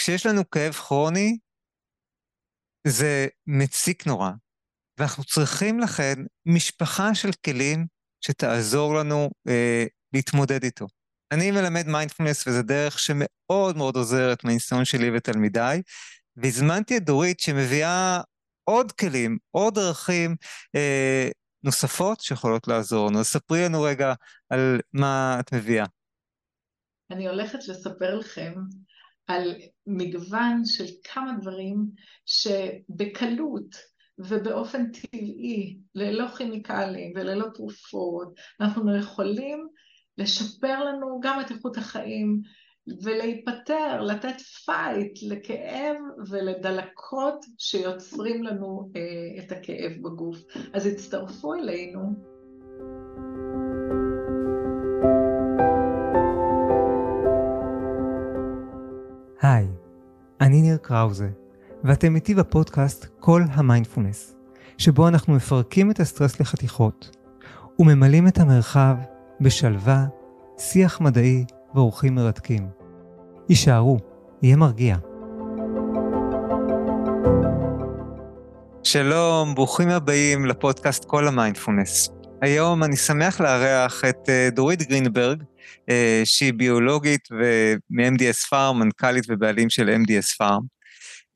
כשיש לנו כאב כרוני, זה מציק נורא, ואנחנו צריכים לכן משפחה של כלים שתעזור לנו אה, להתמודד איתו. אני מלמד מיינדפלנס וזו דרך שמאוד מאוד עוזרת מהניסיון שלי ותלמידיי, והזמנתי את דורית שמביאה עוד כלים, עוד דרכים אה, נוספות שיכולות לעזור לנו. ספרי לנו רגע על מה את מביאה. אני הולכת לספר לכם על מגוון של כמה דברים שבקלות ובאופן טבעי, ללא כימיקלים וללא תרופות, אנחנו יכולים לשפר לנו גם את איכות החיים ולהיפטר, לתת fight לכאב ולדלקות שיוצרים לנו אה, את הכאב בגוף. אז הצטרפו אלינו. קראוזה, ואתם איתי בפודקאסט כל המיינדפולנס, שבו אנחנו מפרקים את הסטרס לחתיכות, וממלאים את המרחב בשלווה, שיח מדעי ואורחים מרתקים. הישארו, יהיה מרגיע. שלום, ברוכים הבאים לפודקאסט כל המיינדפולנס. היום אני שמח לארח את אה, דורית גרינברג, אה, שהיא ביולוגית מ-MDS פארם, מנכ"לית ובעלים של MDS פארם.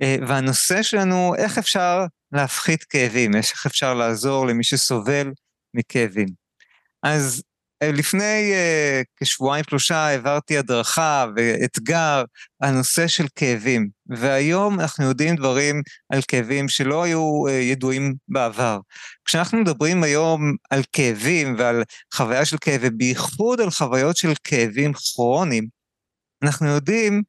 אה, והנושא שלנו, איך אפשר להפחית כאבים, איך אפשר לעזור למי שסובל מכאבים. אז לפני uh, כשבועיים שלושה העברתי הדרכה ואתגר על נושא של כאבים, והיום אנחנו יודעים דברים על כאבים שלא היו uh, ידועים בעבר. כשאנחנו מדברים היום על כאבים ועל חוויה של כאב, ובייחוד על חוויות של כאבים כרוניים, אנחנו יודעים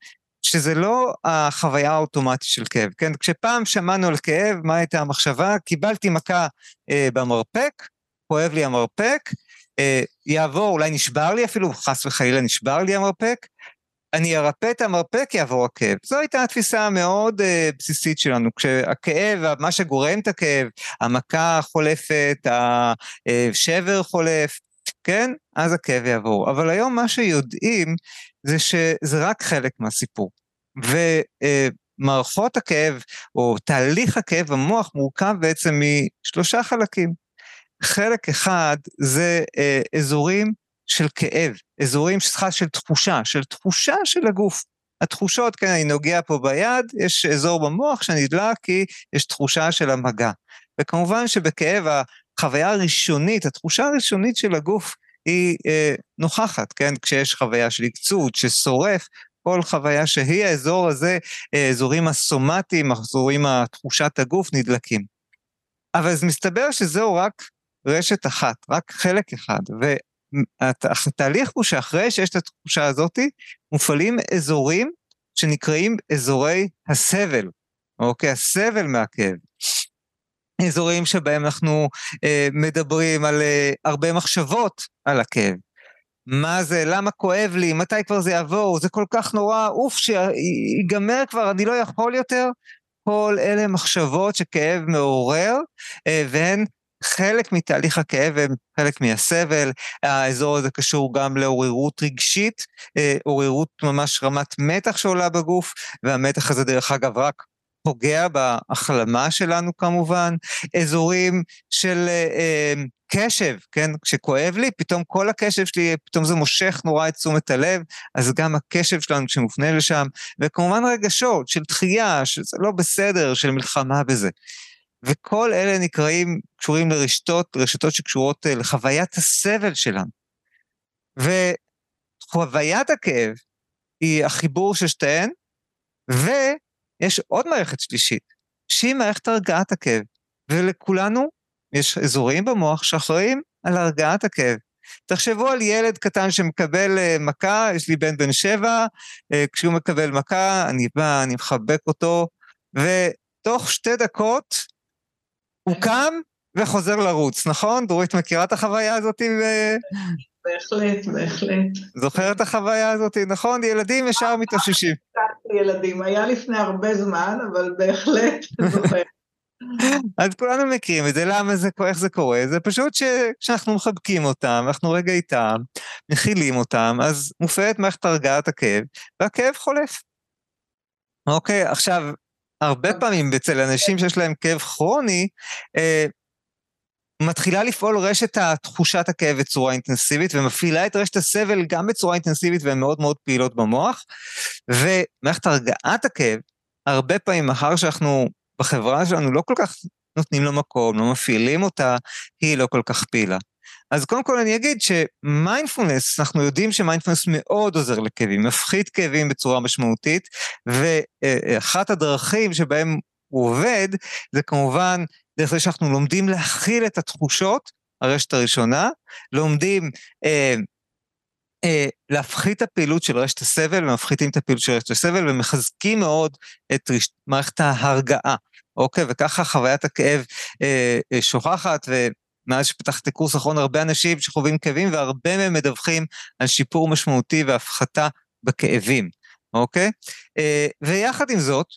שזה לא החוויה האוטומטית של כאב, כן? כשפעם שמענו על כאב, מה הייתה המחשבה? קיבלתי מכה אה, במרפק, כואב לי המרפק, אה, יעבור, אולי נשבר לי אפילו, חס וחלילה נשבר לי המרפק, אני ארפא את המרפק, יעבור הכאב. זו הייתה התפיסה המאוד uh, בסיסית שלנו, כשהכאב, מה שגורם את הכאב, המכה חולפת, השבר חולף, כן? אז הכאב יעבור. אבל היום מה שיודעים זה שזה רק חלק מהסיפור. ומערכות הכאב, או תהליך הכאב במוח מורכב בעצם משלושה חלקים. חלק אחד זה אה, אזורים של כאב, אזורים, סליחה, של תחושה, של תחושה של הגוף. התחושות, כן, אני נוגע פה ביד, יש אזור במוח שנדלק כי יש תחושה של המגע. וכמובן שבכאב החוויה הראשונית, התחושה הראשונית של הגוף היא אה, נוכחת, כן? כשיש חוויה של עקצות, ששורף, כל חוויה שהיא, האזור הזה, אה, אזורים הסומטיים, אזורים התחושת הגוף נדלקים. אבל זה מסתבר שזהו רק רשת אחת, רק חלק אחד. והתהליך הוא שאחרי שיש את התחושה הזאת, מופעלים אזורים שנקראים אזורי הסבל, אוקיי? הסבל מהכאב. אזורים שבהם אנחנו אה, מדברים על אה, הרבה מחשבות על הכאב. מה זה, למה כואב לי, מתי כבר זה יעבור, זה כל כך נורא, אוף, שיגמר כבר, אני לא יכול יותר. כל אלה מחשבות שכאב מעורר, אה, והן חלק מתהליך הכאב הם חלק מהסבל, האזור הזה קשור גם לעוררות רגשית, אה, עוררות ממש רמת מתח שעולה בגוף, והמתח הזה דרך אגב רק פוגע בהחלמה שלנו כמובן, אזורים של אה, אה, קשב, כן? כשכואב לי, פתאום כל הקשב שלי, פתאום זה מושך נורא את תשומת הלב, אז גם הקשב שלנו שמופנה לשם, וכמובן רגשות של דחייה, שזה לא בסדר, של מלחמה בזה. וכל אלה נקראים, קשורים לרשתות, רשתות שקשורות אה, לחוויית הסבל שלנו. וחוויית הכאב היא החיבור של שתיהן, ויש עוד מערכת שלישית, שהיא מערכת הרגעת הכאב. ולכולנו יש אזורים במוח שאחראים על הרגעת הכאב. תחשבו על ילד קטן שמקבל אה, מכה, יש לי בן בן שבע, אה, כשהוא מקבל מכה, אני בא, אני מחבק אותו, ותוך שתי דקות הוא קם וחוזר לרוץ, נכון? דורית מכירה את החוויה הזאת? בהחלט, בהחלט. זוכרת את החוויה הזאת, נכון? ילדים ישר מתאוששים. ילדים, היה לפני הרבה זמן, אבל בהחלט זוכרת. אז כולנו מכירים את זה, למה זה, איך זה קורה? זה פשוט שכשאנחנו מחבקים אותם, אנחנו רגע איתם, מכילים אותם, אז מופעלת מערכת הרגעת הכאב, והכאב חולף. אוקיי, עכשיו, הרבה פעמים אצל אנשים שיש להם כאב כרוני, אה, מתחילה לפעול רשת תחושת הכאב בצורה אינטנסיבית, ומפעילה את רשת הסבל גם בצורה אינטנסיבית והן מאוד מאוד פעילות במוח. ומערכת הרגעת הכאב, הרבה פעמים מאחר שאנחנו בחברה שלנו לא כל כך נותנים לו מקום, לא מפעילים אותה, היא לא כל כך פעילה. אז קודם כל אני אגיד שמיינדפולנס, אנחנו יודעים שמיינדפולנס מאוד עוזר לכאבים, מפחית כאבים בצורה משמעותית, ואחת הדרכים שבהם הוא עובד, זה כמובן דרך זה שאנחנו לומדים להכיל את התחושות, הרשת הראשונה, לומדים אה, אה, להפחית את הפעילות של רשת הסבל, ומפחיתים את הפעילות של רשת הסבל, ומחזקים מאוד את רש... מערכת ההרגעה, אוקיי? וככה חוויית הכאב אה, אה, שוכחת, ומאז שפתחתי קורס אחרון, הרבה אנשים שחווים כאבים, והרבה מהם מדווחים על שיפור משמעותי והפחתה בכאבים, אוקיי? אה, ויחד עם זאת,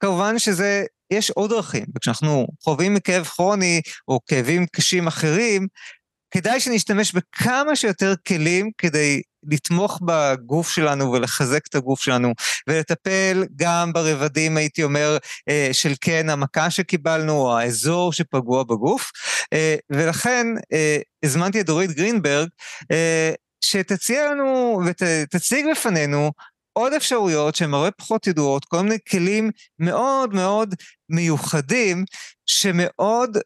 כמובן שזה יש עוד דרכים, וכשאנחנו חווים מכאב כרוני או כאבים קשים אחרים, כדאי שנשתמש בכמה שיותר כלים כדי לתמוך בגוף שלנו ולחזק את הגוף שלנו, ולטפל גם ברבדים, הייתי אומר, אה, של כן המכה שקיבלנו, או האזור שפגוע בגוף. אה, ולכן אה, הזמנתי את דורית גרינברג, שתציע לנו ותציג בפנינו עוד אפשרויות שהן הרבה פחות ידועות, כל מיני כלים מאוד מאוד מיוחדים, שמאוד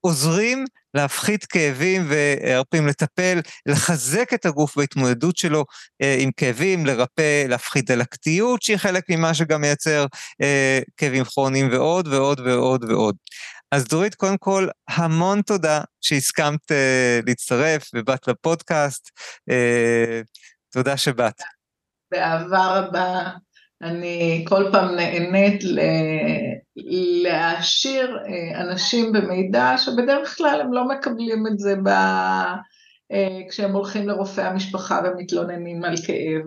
עוזרים להפחית כאבים והרפים, לטפל, לחזק את הגוף בהתמודדות שלו אה, עם כאבים, לרפא, להפחית דלקתיות, שהיא חלק ממה שגם מייצר אה, כאבים כרוניים ועוד ועוד ועוד ועוד. אז דורית, קודם כל, המון תודה שהסכמת אה, להצטרף ובאת לפודקאסט. אה, תודה שבאת. באהבה רבה. אני כל פעם נהנית להעשיר אה, אנשים במידע שבדרך כלל הם לא מקבלים את זה ב... אה, כשהם הולכים לרופא המשפחה ומתלוננים על כאב.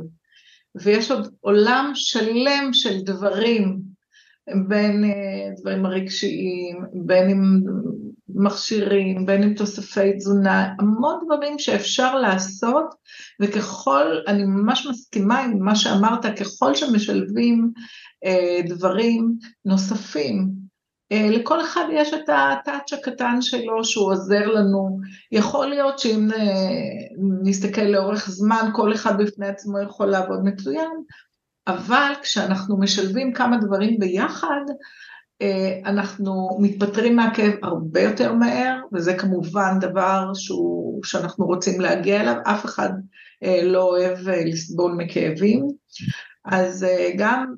ויש עוד עולם שלם של דברים, בין אה, דברים הרגשיים, בין אם מכשירים, בין אם תוספי תזונה, המון דברים שאפשר לעשות, וככל, אני ממש מסכימה עם מה שאמרת, ככל שמשלבים אה, דברים נוספים, אה, לכל אחד יש את הטאץ' הקטן שלו שהוא עוזר לנו. יכול להיות שאם אה, נסתכל לאורך זמן, כל אחד בפני עצמו יכול לעבוד מצוין, אבל כשאנחנו משלבים כמה דברים ביחד, אנחנו מתפטרים מהכאב הרבה יותר מהר, וזה כמובן דבר שהוא, שאנחנו רוצים להגיע אליו, אף אחד אה, לא אוהב אה, לסבול מכאבים, אז גם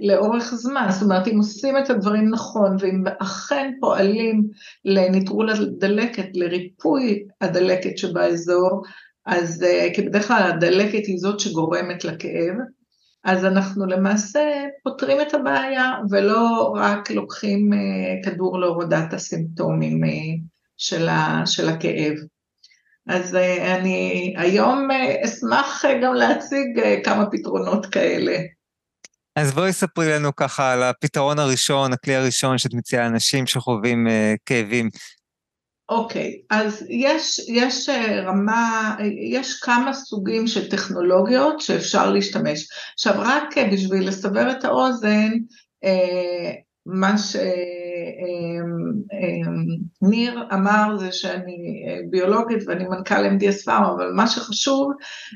לאורך זמן, זאת אומרת אם עושים את הדברים נכון, ואם אכן פועלים לנטרול הדלקת, לריפוי הדלקת שבאזור, אז כי בדרך כלל הדלקת היא זאת שגורמת לכאב, אז אנחנו למעשה פותרים את הבעיה ולא רק לוקחים אה, כדור להורדת הסימפטומים אה, של, ה, של הכאב. אז אה, אני היום אשמח גם להציג כמה פתרונות כאלה. אז בואי ספרי לנו ככה על הפתרון הראשון, הכלי הראשון שאת מציעה לאנשים שחווים כאבים אוקיי, אז יש, יש אה, רמה, יש כמה סוגים של טכנולוגיות שאפשר להשתמש. עכשיו רק אה, בשביל לסבר את האוזן, אה, מה שניר אמר זה שאני ביולוגית ואני מנכ"ל MDS פארם, אבל מה שחשוב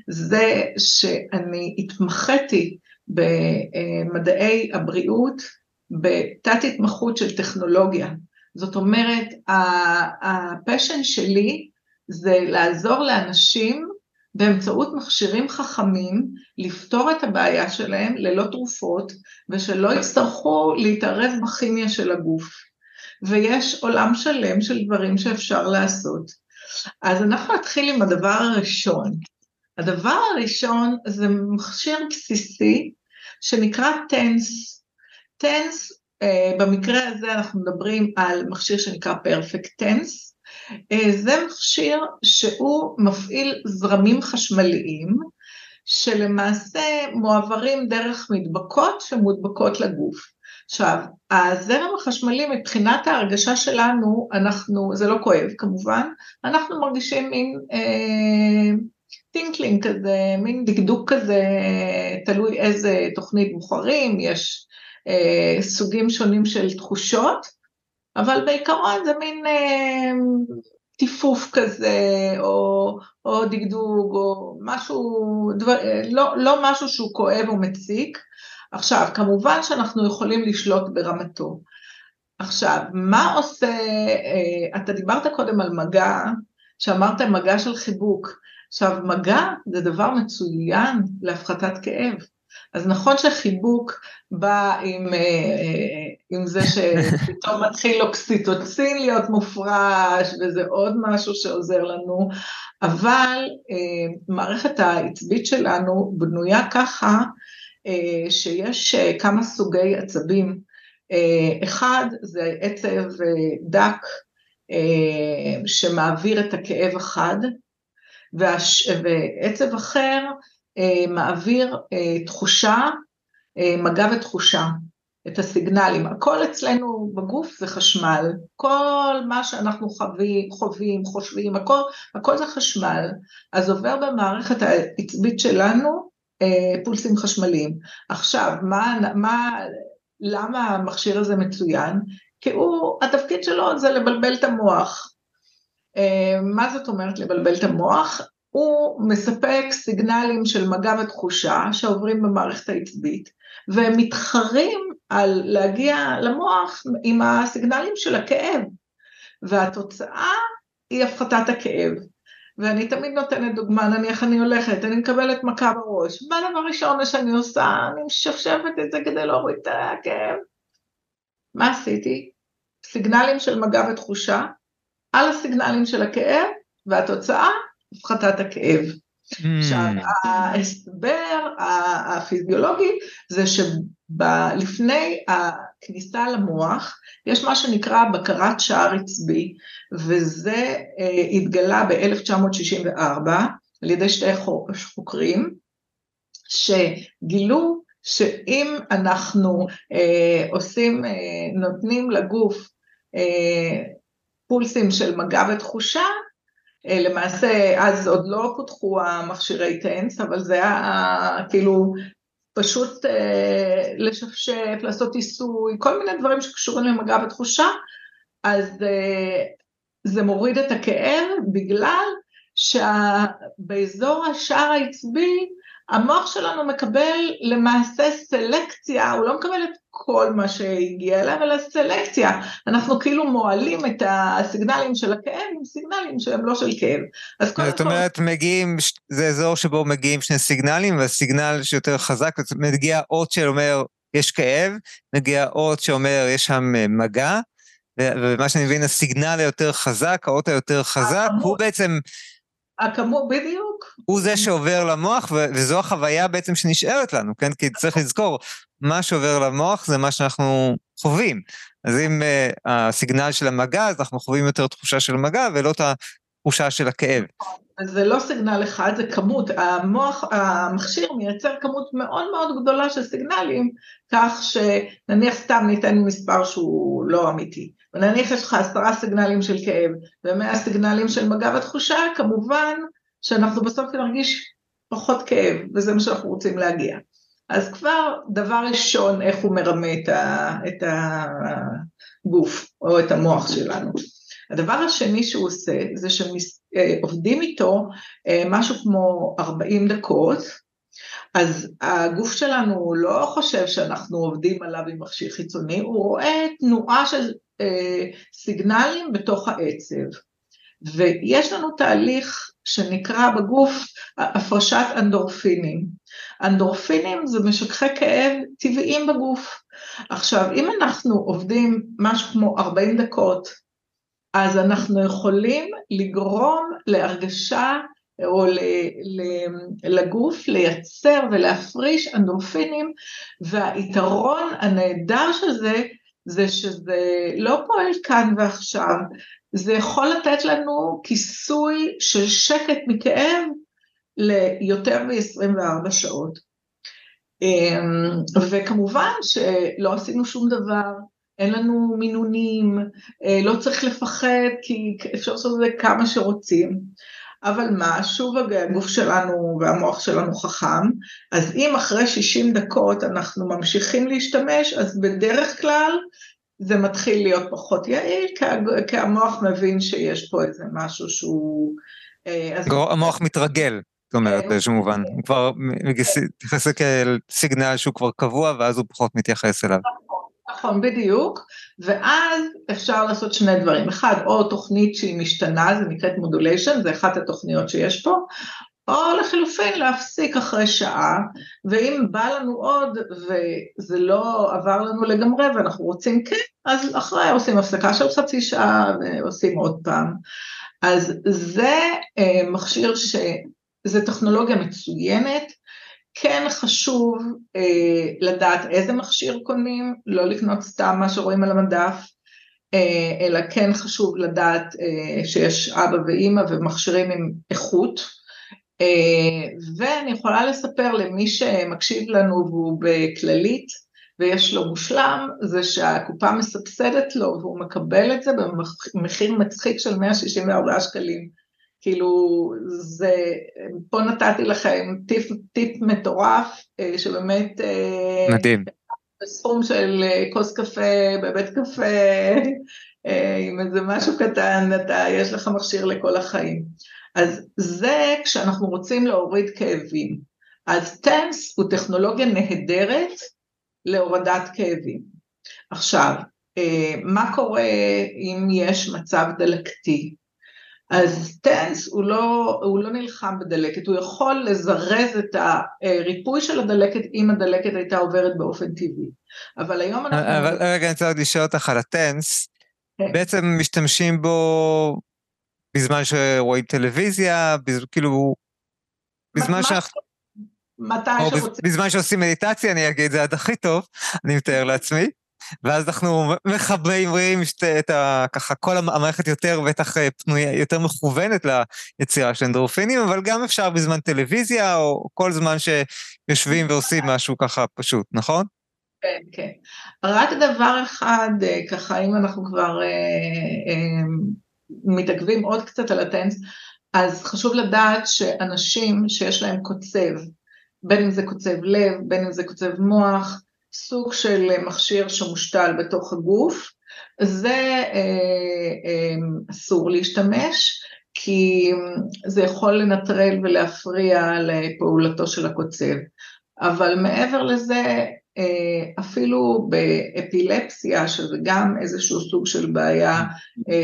זה שאני התמחיתי במדעי הבריאות בתת התמחות של טכנולוגיה. זאת אומרת, הפשן שלי זה לעזור לאנשים באמצעות מכשירים חכמים לפתור את הבעיה שלהם ללא תרופות ושלא יצטרכו להתערב בכימיה של הגוף. ויש עולם שלם של דברים שאפשר לעשות. אז אנחנו נתחיל עם הדבר הראשון. הדבר הראשון זה מכשיר בסיסי שנקרא טנס. טנס במקרה הזה אנחנו מדברים על מכשיר שנקרא Perfect Tense, uh, זה מכשיר שהוא מפעיל זרמים חשמליים שלמעשה מועברים דרך מדבקות שמודבקות לגוף. עכשיו, הזרם החשמלי מבחינת ההרגשה שלנו, אנחנו, זה לא כואב כמובן, אנחנו מרגישים מין אה, tingling כזה, מין דגדוג כזה, תלוי איזה תוכנית בוחרים, יש אה, סוגים שונים של תחושות, אבל בעיקרון זה מין אה, טיפוף כזה, או, או דגדוג, או משהו, דבר, לא, לא משהו שהוא כואב או מציק. עכשיו, כמובן שאנחנו יכולים לשלוט ברמתו. עכשיו, מה עושה, אה, אתה דיברת קודם על מגע, שאמרת מגע של חיבוק. עכשיו, מגע זה דבר מצוין להפחתת כאב. אז נכון שחיבוק בא עם, אה, אה, עם זה שפתאום מתחיל אוקסיטוצין להיות מופרש, וזה עוד משהו שעוזר לנו, אבל מערכת העצבית שלנו בנויה ככה, שיש כמה סוגי עצבים. אחד זה עצב דק שמעביר את הכאב החד, ועצב אחר מעביר תחושה, מגע ותחושה, את הסיגנלים. הכל אצלנו בגוף זה חשמל, כל מה שאנחנו חווים, חווים, חושבים, הכל, הכל זה חשמל, אז עובר במערכת העצבית שלנו פולסים חשמליים. עכשיו, מה, מה, למה המכשיר הזה מצוין? כי הוא, התפקיד שלו זה לבלבל את המוח. מה זאת אומרת לבלבל את המוח? הוא מספק סיגנלים של מגע ותחושה שעוברים במערכת העצבית, והם מתחרים על להגיע למוח עם הסיגנלים של הכאב, והתוצאה היא הפחתת הכאב. ואני תמיד נותנת דוגמה, נניח אני הולכת, אני מקבלת מכה בראש, מה הדבר הראשון שאני עושה? אני משפשפת את זה כדי להוריד את הכאב. מה עשיתי? סיגנלים של מגע ותחושה, על הסיגנלים של הכאב, והתוצאה, הפחתת הכאב. Mm. עכשיו, ההסבר הפיזיולוגי זה שלפני הכניסה למוח, יש מה שנקרא בקרת שער עצבי, וזה אה, התגלה ב-1964 על ידי שתי חוקרים, שגילו שאם אנחנו אה, עושים, אה, נותנים לגוף אה, פולסים של מגע ותחושה, למעשה אז עוד לא פותחו המכשירי טנס, אבל זה היה כאילו פשוט אה, לשפשף, לעשות עיסוי, כל מיני דברים שקשורים למגע ותחושה, אז אה, זה מוריד את הכאב בגלל שבאזור השער העצבי המוח שלנו מקבל למעשה סלקציה, הוא לא מקבל את כל מה שהגיע אליו, אלא סלקציה. אנחנו כאילו מועלים את הסיגנלים של הכאב עם סיגנלים שהם לא של כאב. אז קודם כל... זאת אומרת, מגיעים, זה אזור שבו מגיעים שני סיגנלים, והסיגנל שיותר חזק, מגיע אות שאומר יש כאב, מגיע אות שאומר יש שם אה, מגע, ומה שאני מבין, הסיגנל היותר חזק, האות היותר חזק, הוא בעצם... הכמות, בדיוק. הוא זה שעובר למוח, וזו החוויה בעצם שנשארת לנו, כן? כי צריך לזכור, מה שעובר למוח זה מה שאנחנו חווים. אז אם uh, הסיגנל של המגע, אז אנחנו חווים יותר תחושה של מגע, ולא את התחושה של הכאב. אז זה לא סיגנל אחד, זה כמות. המוח, המכשיר מייצר כמות מאוד מאוד גדולה של סיגנלים, כך שנניח סתם ניתן מספר שהוא לא אמיתי. ונניח יש לך עשרה סיגנלים של כאב ומאה סיגנלים של מגע ותחושה, כמובן שאנחנו בסוף נרגיש פחות כאב, וזה מה שאנחנו רוצים להגיע. אז כבר דבר ראשון, איך הוא מרמה את, ה, את הגוף או את המוח שלנו. הדבר השני שהוא עושה זה שעובדים איתו אה, משהו כמו 40 דקות, אז הגוף שלנו לא חושב שאנחנו עובדים עליו עם מכשיר חיצוני, הוא רואה תנועה של אה, סיגנלים בתוך העצב. ויש לנו תהליך שנקרא בגוף הפרשת אנדורפינים. אנדורפינים זה משככי כאב טבעיים בגוף. עכשיו, אם אנחנו עובדים משהו כמו 40 דקות, אז אנחנו יכולים לגרום להרגשה או לגוף לייצר ולהפריש אנדורפינים, והיתרון הנהדר של זה, זה שזה לא פועל כאן ועכשיו, זה יכול לתת לנו כיסוי של שקט מכאב ליותר מ-24 שעות. אמ, וכמובן שלא עשינו שום דבר, אין לנו מינונים, אה, לא צריך לפחד כי אפשר לעשות את זה כמה שרוצים. אבל מה, שוב הגוף שלנו והמוח שלנו חכם, אז אם אחרי 60 דקות אנחנו ממשיכים להשתמש, אז בדרך כלל זה מתחיל להיות פחות יעיל, כי המוח מבין שיש פה איזה משהו שהוא... אה, המוח מתרגל, זאת אומרת, כן. באיזשהו מובן. הוא כבר מתייחס כאל סיגנל שהוא כבר קבוע, ואז הוא פחות מתייחס אליו. נכון, בדיוק, ואז אפשר לעשות שני דברים. אחד, או תוכנית שהיא משתנה, זה נקראת מודוליישן, זה אחת התוכניות שיש פה, או לחילופין להפסיק אחרי שעה, ואם בא לנו עוד וזה לא עבר לנו לגמרי ואנחנו רוצים כן, אז אחרי עושים הפסקה של חצי שעה ועושים עוד פעם. אז זה אה, מכשיר שזה טכנולוגיה מצוינת, כן חשוב אה, לדעת איזה מכשיר קונים, לא לקנות סתם מה שרואים על המדף, אה, אלא כן חשוב לדעת אה, שיש אבא ואימא ומכשירים עם איכות. אה, ואני יכולה לספר למי שמקשיב לנו והוא בכללית ויש לו מושלם, זה שהקופה מסבסדת לו והוא מקבל את זה במחיר מצחיק של 164 שקלים. כאילו, זה, פה נתתי לכם טיפ, טיפ מטורף, אה, שבאמת... אה, מדהים. בסכום של אה, כוס קפה בבית קפה, עם איזה משהו קטן, אתה, יש לך מכשיר לכל החיים. אז זה כשאנחנו רוצים להוריד כאבים. אז טנס הוא טכנולוגיה נהדרת להורדת כאבים. עכשיו, מה קורה אם יש מצב דלקתי? אז טנס הוא לא, הוא לא נלחם בדלקת, הוא יכול לזרז את הריפוי של הדלקת אם הדלקת הייתה עוברת באופן טבעי. אבל היום אנחנו... אבל רגע, אני רוצה עוד לשאול אותך על הטנס. כן. בעצם משתמשים בו בזמן שרואים טלוויזיה, בז... כאילו, בזמן שאנחנו... מתי שרוצים. בזמן שעושים מדיטציה, אני אגיד, זה עד הכי טוב, אני מתאר לעצמי. ואז אנחנו מחברים את ה... ככה כל המערכת יותר בטח אה, פנויה, יותר מכוונת ליצירה של אנדרופינים, אבל גם אפשר בזמן טלוויזיה, או כל זמן שיושבים ועושים משהו ככה פשוט, נכון? כן, כן. רק דבר אחד, אה, ככה, אם אנחנו כבר אה, אה, מתעכבים עוד קצת על הטנס, אז חשוב לדעת שאנשים שיש להם קוצב, בין אם זה קוצב לב, בין אם זה קוצב מוח, סוג של מכשיר שמושתל בתוך הגוף, זה אה, אה, אסור להשתמש, כי זה יכול לנטרל ולהפריע לפעולתו של הקוצב. אבל מעבר לזה, אה, אפילו באפילפסיה, שזה גם איזשהו סוג של בעיה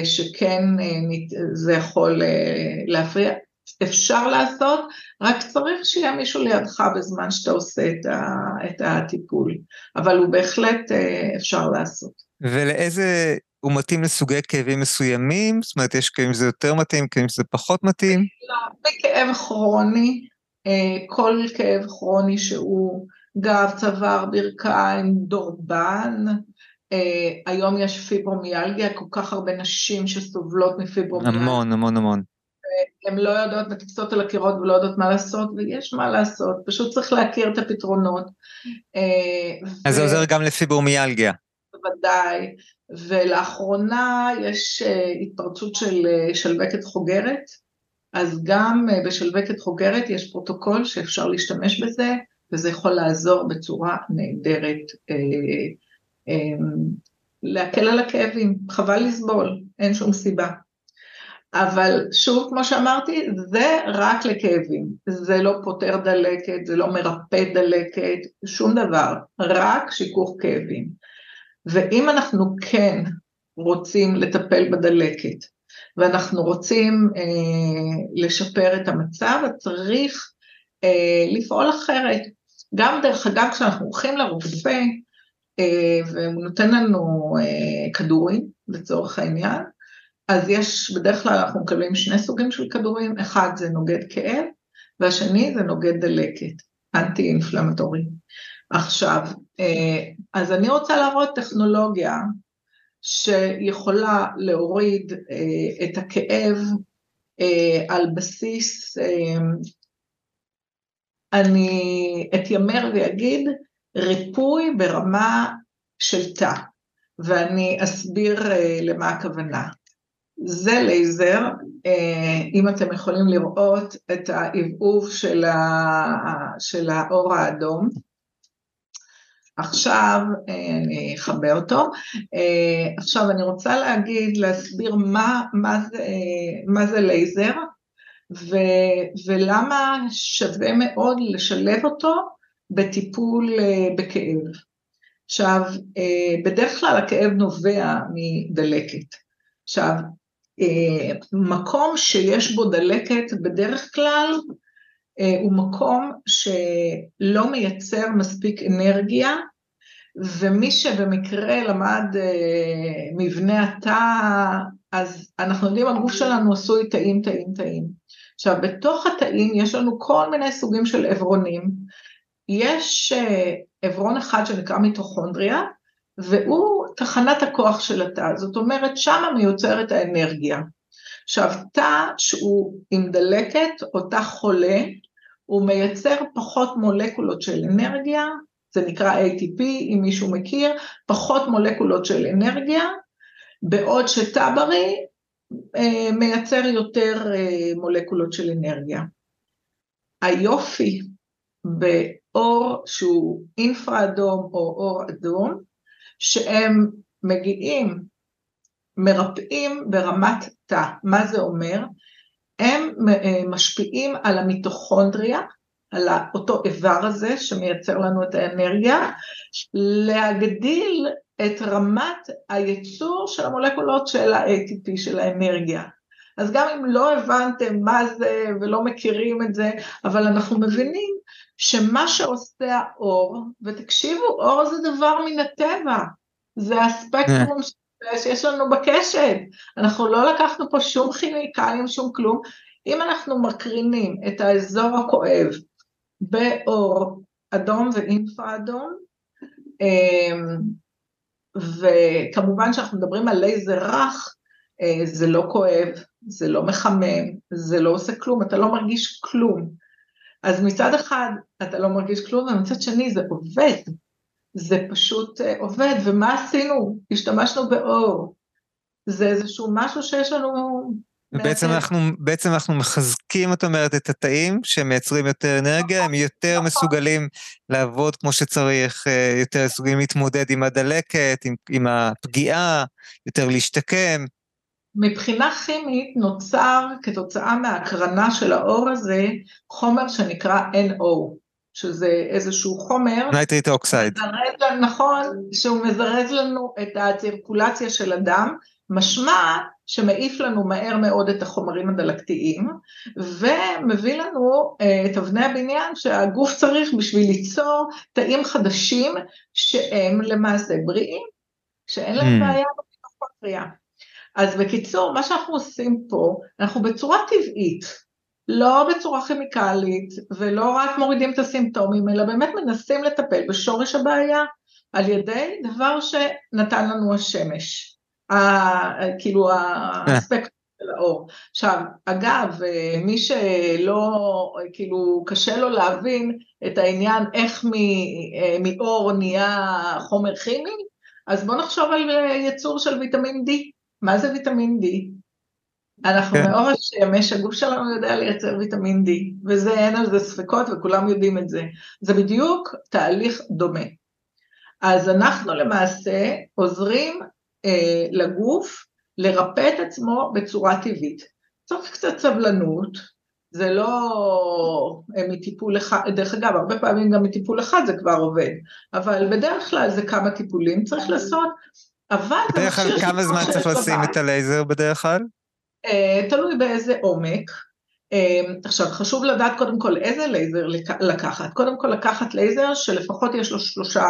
שכן זה יכול להפריע, אפשר לעשות, רק צריך שיהיה מישהו לידך בזמן שאתה עושה את, ה, את הטיפול, אבל הוא בהחלט אה, אפשר לעשות. ולאיזה, הוא מתאים לסוגי כאבים מסוימים? זאת אומרת, יש כאבים שזה יותר מתאים, כאבים שזה פחות מתאים? בכאב כרוני, אה, כל כאב כרוני שהוא גב, צוואר, ברכיים, דורבן, Uh, היום יש פיברומיאלגיה, כל כך הרבה נשים שסובלות מפיברומיאלגיה. המון, המון, המון. הן לא יודעות, מטיפסות על הקירות ולא יודעות מה לעשות, ויש מה לעשות, פשוט צריך להכיר את הפתרונות. אה, אז. זה עוזר גם לפיברומיאלגיה. בוודאי, ולאחרונה יש אה, התפרצות של אה, שלווקת חוגרת, אז גם בשלבקת חוגרת יש פרוטוקול שאפשר להשתמש בזה, וזה יכול לעזור בצורה נהדרת. להקל על הכאבים, חבל לסבול, אין שום סיבה. אבל שוב, כמו שאמרתי, זה רק לכאבים, זה לא פותר דלקת, זה לא מרפא דלקת, שום דבר, רק שיכוך כאבים. ואם אנחנו כן רוצים לטפל בדלקת, ואנחנו רוצים אה, לשפר את המצב, אז צריך אה, לפעול אחרת. גם דרך אגב, כשאנחנו הולכים לרופא, אה, והוא נותן לנו אה, כדורים, לצורך העניין, אז יש, בדרך כלל אנחנו מקבלים שני סוגים של כדורים, אחד זה נוגד כאב, והשני זה נוגד דלקת, אנטי אינפלמטורי. עכשיו, אה, אז אני רוצה להראות טכנולוגיה שיכולה להוריד אה, את הכאב אה, על בסיס, אני אתיימר ואגיד, ריפוי ברמה של תא, ואני אסביר למה הכוונה. זה לייזר, אה, אם אתם יכולים לראות את העבעוב של, ה, של האור האדום. עכשיו אה, אני אכבה אותו. אה, עכשיו אני רוצה להגיד, להסביר מה, מה, זה, מה זה לייזר ו, ולמה שווה מאוד לשלב אותו בטיפול בכאב. עכשיו, בדרך כלל הכאב נובע מדלקת. עכשיו, מקום שיש בו דלקת בדרך כלל אה, הוא מקום שלא מייצר מספיק אנרגיה, ומי שבמקרה למד אה, מבנה התא, אז אנחנו יודעים, הגוף שלנו עשוי תאים, תאים, תאים. עכשיו, בתוך התאים יש לנו כל מיני סוגים של עברונים. יש עברון אחד שנקרא מיטוכונדריה, והוא תחנת הכוח של התא, זאת אומרת שמה מיוצרת האנרגיה. עכשיו תא שהוא עם דלקת או תא חולה, הוא מייצר פחות מולקולות של אנרגיה, זה נקרא ATP אם מישהו מכיר, פחות מולקולות של אנרגיה, בעוד שתא בריא אה, מייצר יותר אה, מולקולות של אנרגיה. היופי באור שהוא אינפרה אדום או אור אדום, שהם מגיעים, מרפאים ברמת תא. מה זה אומר? הם אה, משפיעים על המיטוכונדריה, על אותו איבר הזה שמייצר לנו את האנרגיה, להגדיל את רמת הייצור של המולקולות של ה-ATP, של האנרגיה. אז גם אם לא הבנתם מה זה ולא מכירים את זה, אבל אנחנו מבינים שמה שעושה האור, ותקשיבו, אור זה דבר מן הטבע, זה הספקטרום אה. שיש לנו בקשת, אנחנו לא לקחנו פה שום כימיקלים, שום כלום, אם אנחנו מקרינים את האזור הכואב באור אדום ואינפרה אדום, אמ, וכמובן שאנחנו מדברים על לייזר רך, אה, זה לא כואב, זה לא מחמם, זה לא עושה כלום, אתה לא מרגיש כלום. אז מצד אחד אתה לא מרגיש כלום, ומצד שני זה עובד, זה פשוט אה, עובד, ומה עשינו? השתמשנו באור. זה איזשהו משהו שיש לנו... בעצם אנחנו, בעצם אנחנו מחזקים, את אומרת, את התאים שמייצרים יותר אנרגיה, הם יותר נכון. מסוגלים לעבוד כמו שצריך, אה, יותר מסוגלים להתמודד עם הדלקת, עם, עם הפגיעה, יותר להשתקם. מבחינה כימית נוצר כתוצאה מהקרנה של האור הזה חומר שנקרא NO, שזה איזשהו חומר, nitric oxide, נכון, שהוא מזרז לנו את הצירקולציה של הדם, משמע שמעיף לנו מהר מאוד את החומרים הדלקתיים, ומביא לנו אה, את אבני הבניין שהגוף צריך בשביל ליצור תאים חדשים שהם למעשה בריאים, שאין להם אמ. בעיה בביטחון בריאה. אז בקיצור, מה שאנחנו עושים פה, אנחנו בצורה טבעית, לא בצורה כימיקלית, ולא רק מורידים את הסימפטומים, אלא באמת מנסים לטפל בשורש הבעיה על ידי דבר שנתן לנו השמש, ה, כאילו האספקט של האור. עכשיו, אגב, מי שלא, כאילו, קשה לו להבין את העניין איך מאור נהיה חומר כימי, אז בואו נחשוב על יצור של ויטמין D. מה זה ויטמין D? אנחנו כן. מאור השמש, הגוף שלנו יודע לייצר ויטמין D, וזה אין על זה ספקות וכולם יודעים את זה. זה בדיוק תהליך דומה. אז אנחנו למעשה עוזרים אה, לגוף לרפא את עצמו בצורה טבעית. צריך קצת סבלנות, זה לא אה, מטיפול אחד, דרך אגב, הרבה פעמים גם מטיפול אחד זה כבר עובד, אבל בדרך כלל זה כמה טיפולים צריך לעשות, אבל... בדרך כלל כמה זמן צריך לשים את הלייזר בדרך כלל? אה, תלוי באיזה עומק. אה, עכשיו חשוב לדעת קודם כל איזה לייזר לקחת, קודם כל לקחת לייזר שלפחות יש לו שלושה,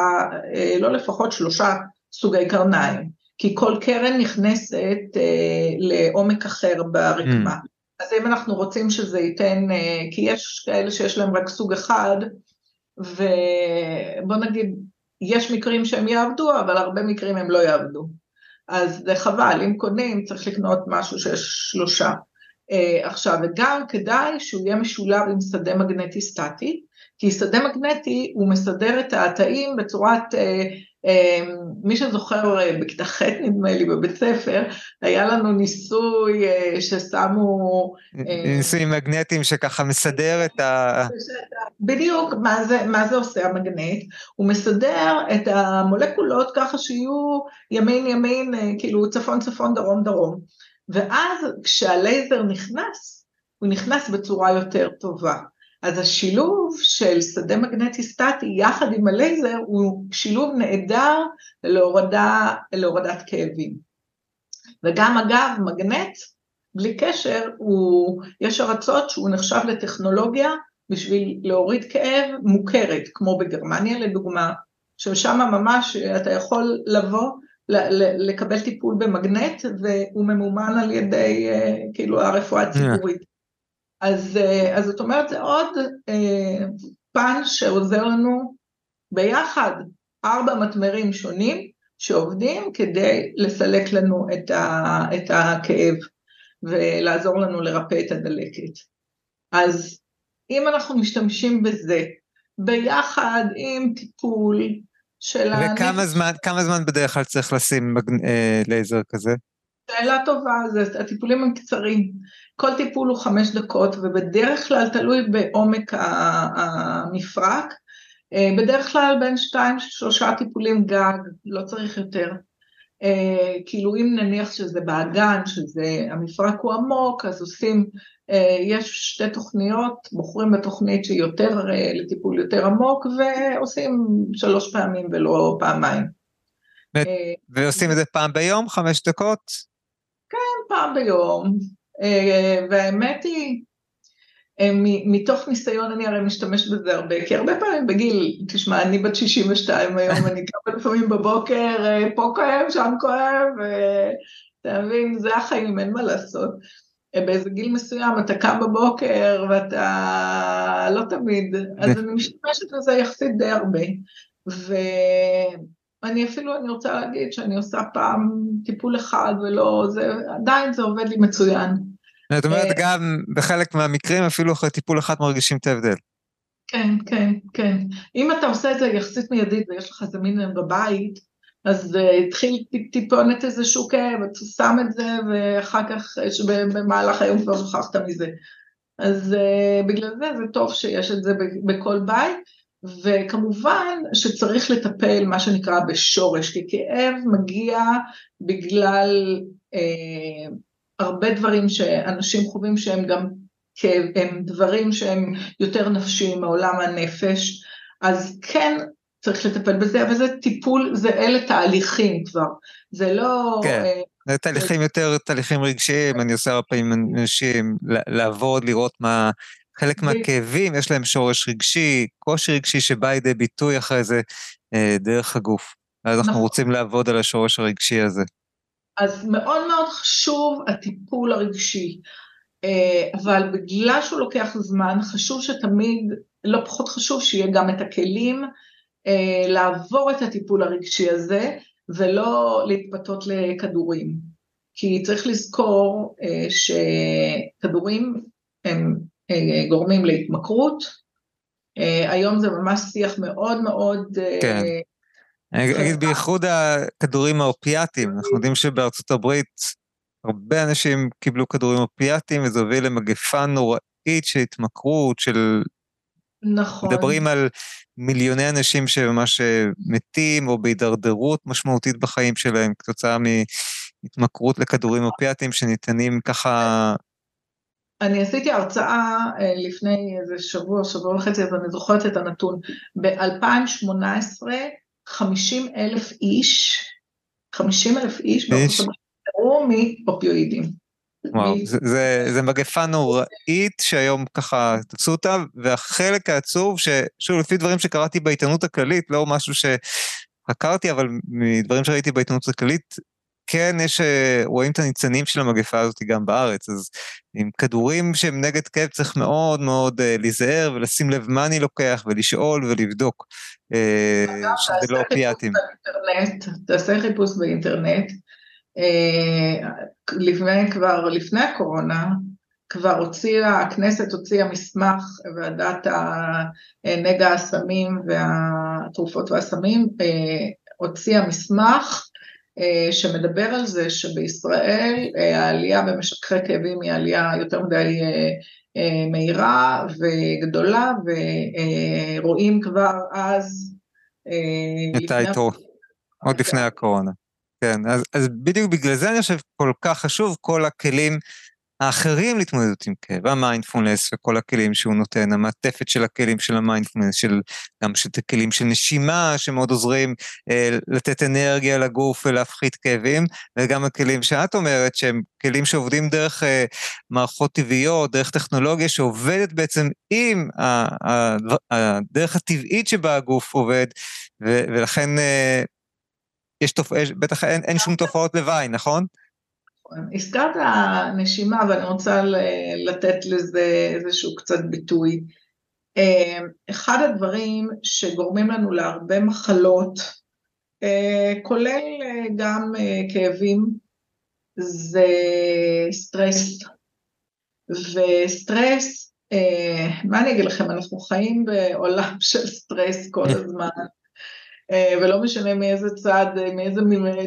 אה, לא לפחות שלושה סוגי קרניים, כי כל קרן נכנסת לעומק אחר ברקמה. אמ. אז אם אנחנו רוצים שזה ייתן, כי יש כאלה שיש להם רק סוג אחד, ובוא נגיד, יש מקרים שהם יעבדו, אבל הרבה מקרים הם לא יעבדו. אז זה חבל, אם קונים צריך לקנות משהו שיש שלושה. Uh, עכשיו, וגם כדאי שהוא יהיה משולב עם שדה מגנטי סטטי, כי שדה מגנטי הוא מסדר את התאים בצורת אמ, מי שזוכר אה, בכיתה ח' נדמה לי בבית ספר, היה לנו ניסוי אה, ששמו... אה, ניסויים מגנטיים שככה מסדר את ה... בדיוק, מה זה, מה זה עושה המגנט? הוא מסדר את המולקולות ככה שיהיו ימין ימין, כאילו צפון צפון דרום דרום. ואז כשהלייזר נכנס, הוא נכנס בצורה יותר טובה. אז השילוב של שדה מגנטי סטטי יחד עם הלייזר הוא שילוב נהדר להורדה, להורדת כאבים. וגם אגב, מגנט, בלי קשר, הוא, יש ארצות שהוא נחשב לטכנולוגיה בשביל להוריד כאב מוכרת, כמו בגרמניה לדוגמה, ששם ממש אתה יכול לבוא, לקבל טיפול במגנט, והוא ממומן על ידי אה, כאילו הרפואה הציבורית. אז, אה, אז זאת אומרת, זה עוד אה, פן שעוזר לנו ביחד, ארבע מטמרים שונים שעובדים כדי לסלק לנו את, ה, את הכאב ולעזור לנו לרפא את הדלקת. אז אם אנחנו משתמשים בזה ביחד עם טיפול של. וכמה זמן, כמה זמן בדרך כלל צריך לשים אה, לייזר כזה? שאלה טובה, זה, הטיפולים הם קצרים. כל טיפול הוא חמש דקות, ובדרך כלל תלוי בעומק המפרק, אה, בדרך כלל בין שתיים שלושה טיפולים גג, לא צריך יותר. אה, כאילו אם נניח שזה באגן, שזה המפרק הוא עמוק, אז עושים, אה, יש שתי תוכניות, בוחרים בתוכנית שהיא יותר לטיפול יותר עמוק, ועושים שלוש פעמים ולא פעמיים. ועושים את זה פעם ביום, חמש דקות? פעם ביום, אה, והאמת היא, אה, מתוך ניסיון אני הרי משתמשת בזה הרבה, כי הרבה פעמים בגיל, תשמע, אני בת 62 היום, אני קמה לפעמים בבוקר, אה, פה כואב, שם כואב, אתה מבין, זה החיים, אין מה לעשות. באיזה גיל מסוים אתה קם בבוקר ואתה לא תמיד, אז אני משתמשת בזה יחסית די הרבה. ו... אני אפילו, אני רוצה להגיד שאני עושה פעם טיפול אחד ולא, זה, עדיין זה עובד לי מצוין. זאת אומרת, אה, גם בחלק מהמקרים, אפילו אחרי טיפול אחד מרגישים את ההבדל. כן, כן, כן. אם אתה עושה את זה יחסית מיידית ויש לך זמין בבית, אז uh, התחיל טיפונת איזשהו כאב, אתה שם את זה, ואחר כך, במהלך היום כבר שכחת מזה. אז בגלל זה זה טוב שיש את זה בכל בית. וכמובן שצריך לטפל מה שנקרא בשורש, כי כאב מגיע בגלל אה, הרבה דברים שאנשים חווים שהם גם כאב, הם דברים שהם יותר נפשיים מעולם הנפש, אז כן צריך לטפל בזה, אבל זה טיפול, זה אלה תהליכים כבר, זה לא... כן. אה, זה תהליכים יותר, תהליכים רגשיים, אני עושה הרבה פעמים אנשים לעבוד, לראות מה, חלק מהכאבים יש להם שורש רגשי, קושי רגשי שבא לידי ביטוי אחרי זה אה, דרך הגוף. אז אנחנו נכון. רוצים לעבוד על השורש הרגשי הזה. אז מאוד מאוד חשוב הטיפול הרגשי, אה, אבל בגלל שהוא לוקח זמן, חשוב שתמיד, לא פחות חשוב שיהיה גם את הכלים אה, לעבור את הטיפול הרגשי הזה, ולא להתפתות לכדורים. כי צריך לזכור שכדורים הם גורמים להתמכרות. אה, היום זה ממש שיח מאוד מאוד... אה, כן. אני אגיד בייחוד הכדורים האופיאטיים, אנחנו יודעים שבארצות הברית הרבה אנשים קיבלו כדורים אופיאטיים וזה הוביל למגפה נוראית של התמכרות, של... נכון. מדברים על מיליוני אנשים שממש מתים או בהידרדרות משמעותית בחיים שלהם כתוצאה מהתמכרות לכדורים אופיאטיים שניתנים ככה אני עשיתי הרצאה אה, לפני איזה שבוע, שבוע וחצי, אז אני זוכרת את הנתון. ב-2018, 50 אלף איש, 50 אלף איש הברית מאופיואידים. וואו, זה, זה, זה מגפה נוראית שהיום ככה תפסו אותה, והחלק העצוב, ששוב, לפי דברים שקראתי בעיתונות הכללית, לא משהו שחקרתי, אבל מדברים שראיתי בעיתונות הכללית, כן, יש, אה, רואים את הניצנים של המגפה הזאת גם בארץ, אז עם כדורים שהם נגד כאב צריך מאוד מאוד uh, להיזהר ולשים לב מה אני לוקח ולשאול ולבדוק, uh, שזה לא אופיאטים. תעשה חיפוש באינטרנט, לפני כבר, לפני הקורונה, כבר הוציאה, הכנסת הוציאה מסמך, ועדת נגע הסמים והתרופות והסמים, הוציאה מסמך שמדבר על זה שבישראל העלייה במשככי כאבים היא עלייה יותר מדי מהירה וגדולה, ורואים כבר אז... את היתרו, עוד לפני הקורונה. כן, אז, אז בדיוק בגלל זה אני חושב כל כך חשוב כל הכלים האחרים להתמודדות עם כאב, המיינדפולנס וכל הכלים שהוא נותן, המעטפת של הכלים של המיינדפולנס, של, גם של הכלים של נשימה שמאוד עוזרים אה, לתת אנרגיה לגוף ולהפחית כאבים, וגם הכלים שאת אומרת שהם כלים שעובדים דרך אה, מערכות טבעיות, דרך טכנולוגיה שעובדת בעצם עם הדרך הטבעית שבה הגוף עובד, ו, ולכן אה, יש תופעות, בטח אין, אין שום תופעות לוואי, נכון? הזכרת נשימה ואני רוצה לתת לזה איזשהו קצת ביטוי. אמ, אחד הדברים שגורמים לנו להרבה מחלות, אה, כולל אה, גם אה, כאבים, זה סטרס. וסטרס, מה אני אגיד לכם, אנחנו חיים בעולם של סטרס כל הזמן. אה, ולא משנה מאיזה צד, מאיזה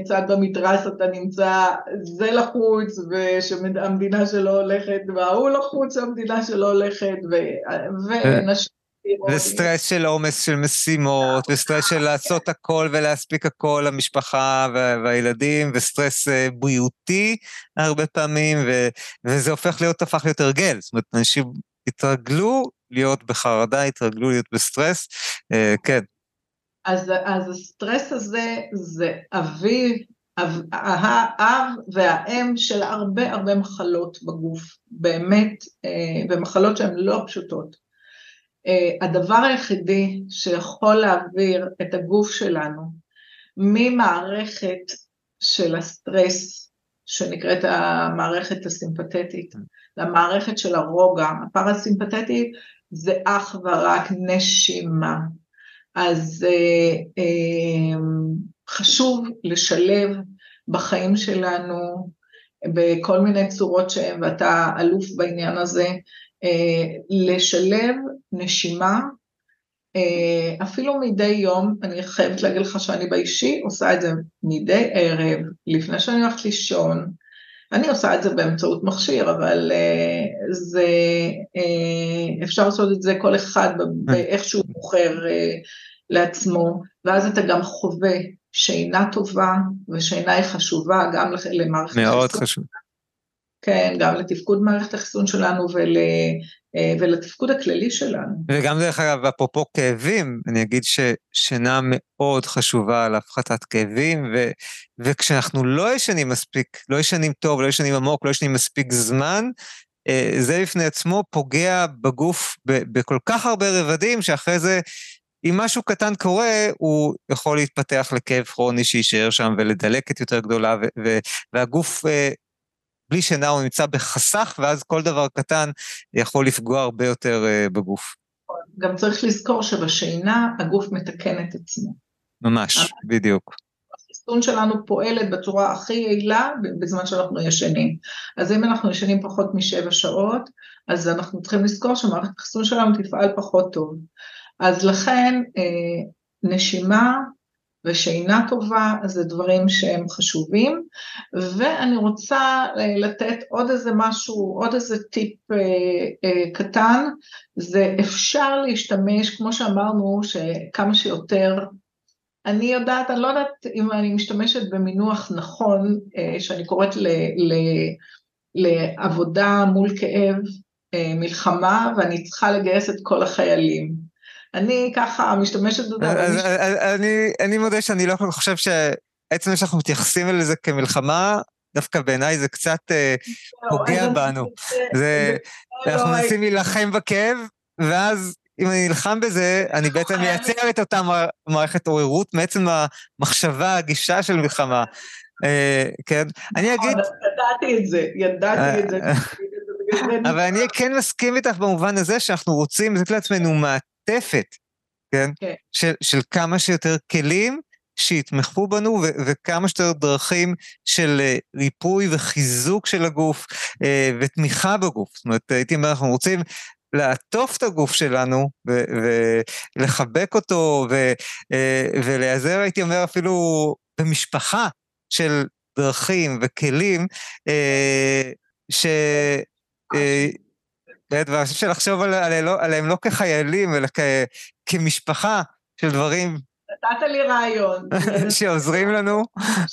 צד במתרס אתה נמצא, זה לחוץ, ושהמדינה שלו הולכת, וההוא לחוץ, המדינה שלו הולכת, ונשים... וסטרס של עומס של משימות, וסטרס של לעשות הכל ולהספיק הכל למשפחה והילדים, וסטרס אה, בריאותי הרבה פעמים, וזה הופך להיות, הפך להיות הרגל. זאת אומרת, אנשים התרגלו להיות בחרדה, התרגלו להיות בסטרס. אה, כן, אז, אז הסטרס הזה זה אבי, אב, האב והאם של הרבה הרבה מחלות בגוף, באמת, אה, ומחלות שהן לא פשוטות. אה, הדבר היחידי שיכול להעביר את הגוף שלנו ממערכת של הסטרס, שנקראת המערכת הסימפתטית, למערכת של הרוגע, הפרסימפתטית, זה אך ורק נשימה. אז אה, אה, חשוב לשלב בחיים שלנו בכל מיני צורות שהן, ואתה אלוף בעניין הזה, אה, לשלב נשימה, אה, אפילו מדי יום, אני חייבת להגיד לך שאני באישי עושה את זה מדי ערב, לפני שאני הולכת לישון, אני עושה את זה באמצעות מכשיר, אבל uh, זה, uh, אפשר לעשות את זה כל אחד באיך שהוא בוחר uh, לעצמו, ואז אתה גם חווה שינה טובה, ושינה היא חשובה גם למערכת החיסון. מאוד חשוב. כן, גם לתפקוד מערכת החיסון שלנו ול, ולתפקוד הכללי שלנו. וגם דרך אגב, אפרופו כאבים, אני אגיד ששינה מאוד חשובה להפחתת כאבים, ו, וכשאנחנו לא ישנים מספיק, לא ישנים טוב, לא ישנים עמוק, לא ישנים מספיק זמן, אה, זה בפני עצמו פוגע בגוף בכל כך הרבה רבדים, שאחרי זה, אם משהו קטן קורה, הוא יכול להתפתח לכאב כרוני שיישאר שם ולדלקת יותר גדולה, והגוף אה, בלי שינה הוא נמצא בחסך, ואז כל דבר קטן יכול לפגוע הרבה יותר uh, בגוף. גם צריך לזכור שבשינה הגוף מתקן את עצמו. ממש. בדיוק. החיסון שלנו פועלת בצורה הכי יעילה בזמן שאנחנו ישנים. אז אם אנחנו ישנים פחות משבע שעות, אז אנחנו צריכים לזכור שמערכת החיסון שלנו תפעל פחות טוב. אז לכן אה, נשימה ושינה טובה, זה דברים שהם חשובים, ואני רוצה אה, לתת עוד איזה משהו, עוד איזה טיפ אה, אה, קטן, זה אפשר להשתמש, כמו שאמרנו, שכמה שיותר, אני יודעת, אני לא יודעת אם אני משתמשת במינוח נכון, אה, שאני קוראת ל, ל, לעבודה מול כאב, אה, מלחמה, ואני צריכה לגייס את כל החיילים. אני ככה משתמשת בזה. אני, מודה שאני לא חושב שעצם שאנחנו מתייחסים לזה כמלחמה, דווקא בעיניי זה קצת אה, לא, פוגע בנו. זה, אנחנו לא, מנסים להילחם בכאב, ואז אם אני נלחם בזה, אני בעצם מייצר את אותה מערכת עוררות מעצם המחשבה, הגישה של מלחמה. אה, כן, אני נכון, אגיד... ידעתי את זה, ידעתי את זה. אבל אני כן מסכים איתך במובן הזה שאנחנו רוצים לתת לעצמנו מעט מעטפת, כן? כן. של, של כמה שיותר כלים שיתמכו בנו ו- וכמה שיותר דרכים של אה, ריפוי וחיזוק של הגוף אה, ותמיכה בגוף. זאת אומרת, הייתי אומר, אנחנו רוצים לעטוף את הגוף שלנו ולחבק אותו ו- אה, ולהיעזר, הייתי אומר, אפילו במשפחה של דרכים וכלים, ש... ואני חושב שלחשוב עליהם לא כחיילים, אלא כמשפחה של דברים נתת לי רעיון. שעוזרים לנו,